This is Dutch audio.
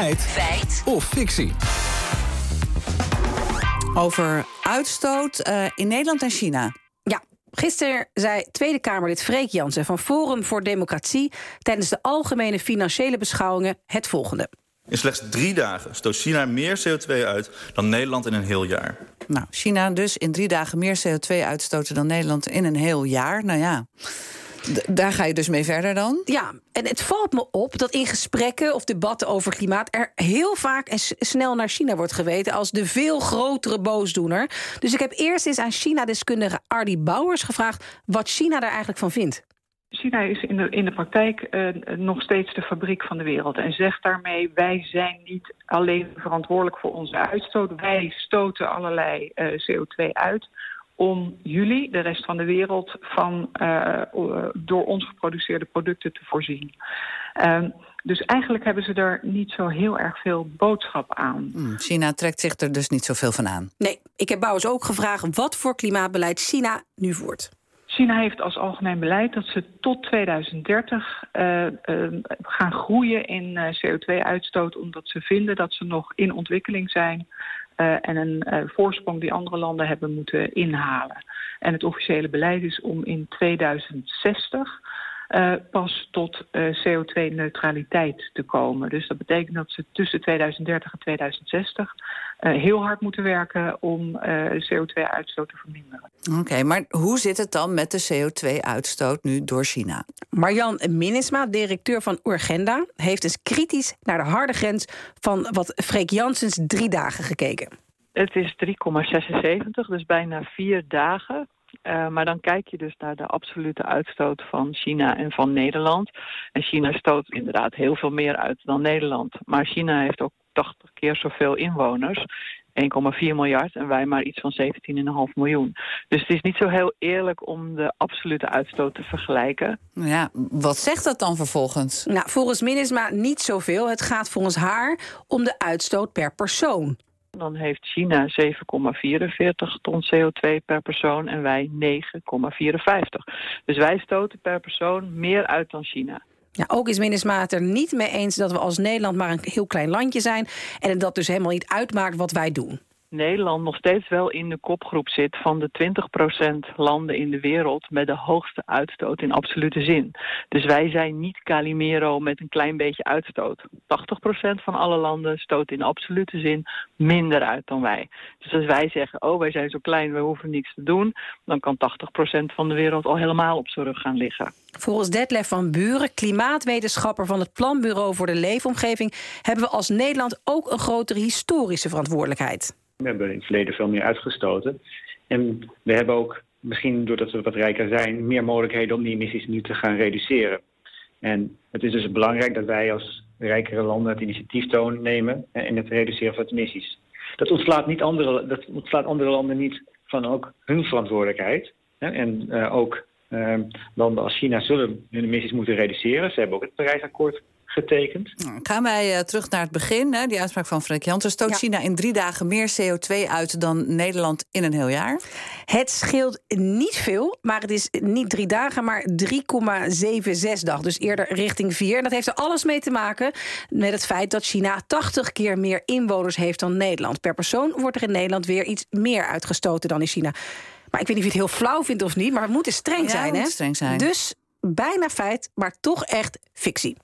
Feit. Feit. Of fictie. Over uitstoot uh, in Nederland en China. Ja, Gisteren zei Tweede Kamerlid Freek Jansen van Forum voor Democratie tijdens de algemene financiële beschouwingen het volgende. In slechts drie dagen stoot China meer CO2 uit dan Nederland in een heel jaar. Nou, China dus in drie dagen meer CO2 uitstoten dan Nederland in een heel jaar. Nou ja. Daar ga je dus mee verder dan? Ja, en het valt me op dat in gesprekken of debatten over klimaat er heel vaak en snel naar China wordt geweten als de veel grotere boosdoener. Dus ik heb eerst eens aan China-deskundige Ardy Bouwers gevraagd wat China daar eigenlijk van vindt. China is in de, in de praktijk uh, nog steeds de fabriek van de wereld. En zegt daarmee, wij zijn niet alleen verantwoordelijk voor onze uitstoot. Wij stoten allerlei uh, CO2 uit om jullie, de rest van de wereld, van uh, door ons geproduceerde producten te voorzien. Uh, dus eigenlijk hebben ze er niet zo heel erg veel boodschap aan. Hmm, China trekt zich er dus niet zoveel van aan. Nee, ik heb Bouwers ook gevraagd wat voor klimaatbeleid China nu voert. China heeft als algemeen beleid dat ze tot 2030 uh, uh, gaan groeien in uh, CO2-uitstoot... omdat ze vinden dat ze nog in ontwikkeling zijn... Uh, en een uh, voorsprong die andere landen hebben moeten inhalen. En het officiële beleid is om in 2060 uh, pas tot CO2-neutraliteit te komen. Dus dat betekent dat ze tussen 2030 en 2060 heel hard moeten werken om CO2-uitstoot te verminderen. Oké, okay, maar hoe zit het dan met de CO2-uitstoot nu door China? Marjan Minnesma, directeur van Urgenda, heeft eens kritisch naar de harde grens van wat Freek Janssens drie dagen gekeken. Het is 3,76, dus bijna vier dagen. Uh, maar dan kijk je dus naar de absolute uitstoot van China en van Nederland. En China stoot inderdaad heel veel meer uit dan Nederland. Maar China heeft ook 80 keer zoveel inwoners. 1,4 miljard en wij maar iets van 17,5 miljoen. Dus het is niet zo heel eerlijk om de absolute uitstoot te vergelijken. Ja, wat zegt dat dan vervolgens? Nou, volgens Minnesma niet zoveel. Het gaat volgens haar om de uitstoot per persoon. Dan heeft China 7,44 ton CO2 per persoon en wij 9,54. Dus wij stoten per persoon meer uit dan China. Ja, ook is Minnesma het er niet mee eens dat we als Nederland maar een heel klein landje zijn... en dat dus helemaal niet uitmaakt wat wij doen. Nederland nog steeds wel in de kopgroep zit van de 20% landen in de wereld met de hoogste uitstoot in absolute zin. Dus wij zijn niet Calimero met een klein beetje uitstoot. 80% van alle landen stoot in absolute zin minder uit dan wij. Dus als wij zeggen, oh wij zijn zo klein, we hoeven niks te doen, dan kan 80% van de wereld al helemaal op zijn rug gaan liggen. Volgens Detlef van Buren, klimaatwetenschapper van het Planbureau voor de Leefomgeving, hebben we als Nederland ook een grotere historische verantwoordelijkheid. We hebben in het verleden veel meer uitgestoten. En we hebben ook, misschien doordat we wat rijker zijn, meer mogelijkheden om die emissies nu te gaan reduceren. En het is dus belangrijk dat wij als rijkere landen het initiatief toon nemen in het reduceren van emissies. Dat ontslaat, niet andere, dat landen niet van ook hun verantwoordelijkheid. En uh, ook uh, landen als China zullen hun emissies moeten reduceren. Ze hebben ook het Parijsakkoord getekend. Nou, gaan wij uh, terug naar het begin. Hè? Die uitspraak van Frank Janssen. Stoot ja. China in drie dagen meer CO2 uit dan Nederland in een heel jaar? Het scheelt niet veel, maar het is niet drie dagen, maar 3,76 dag. Dus eerder richting vier. En dat heeft er alles mee te maken met het feit dat China 80 keer meer inwoners heeft dan Nederland. Per persoon wordt er in Nederland weer iets meer uitgestoten dan in China. Maar ik weet niet of je het heel flauw vindt of niet, maar het moet streng ja, zijn. Hè? streng zijn. Dus bijna feit, maar toch echt fictie.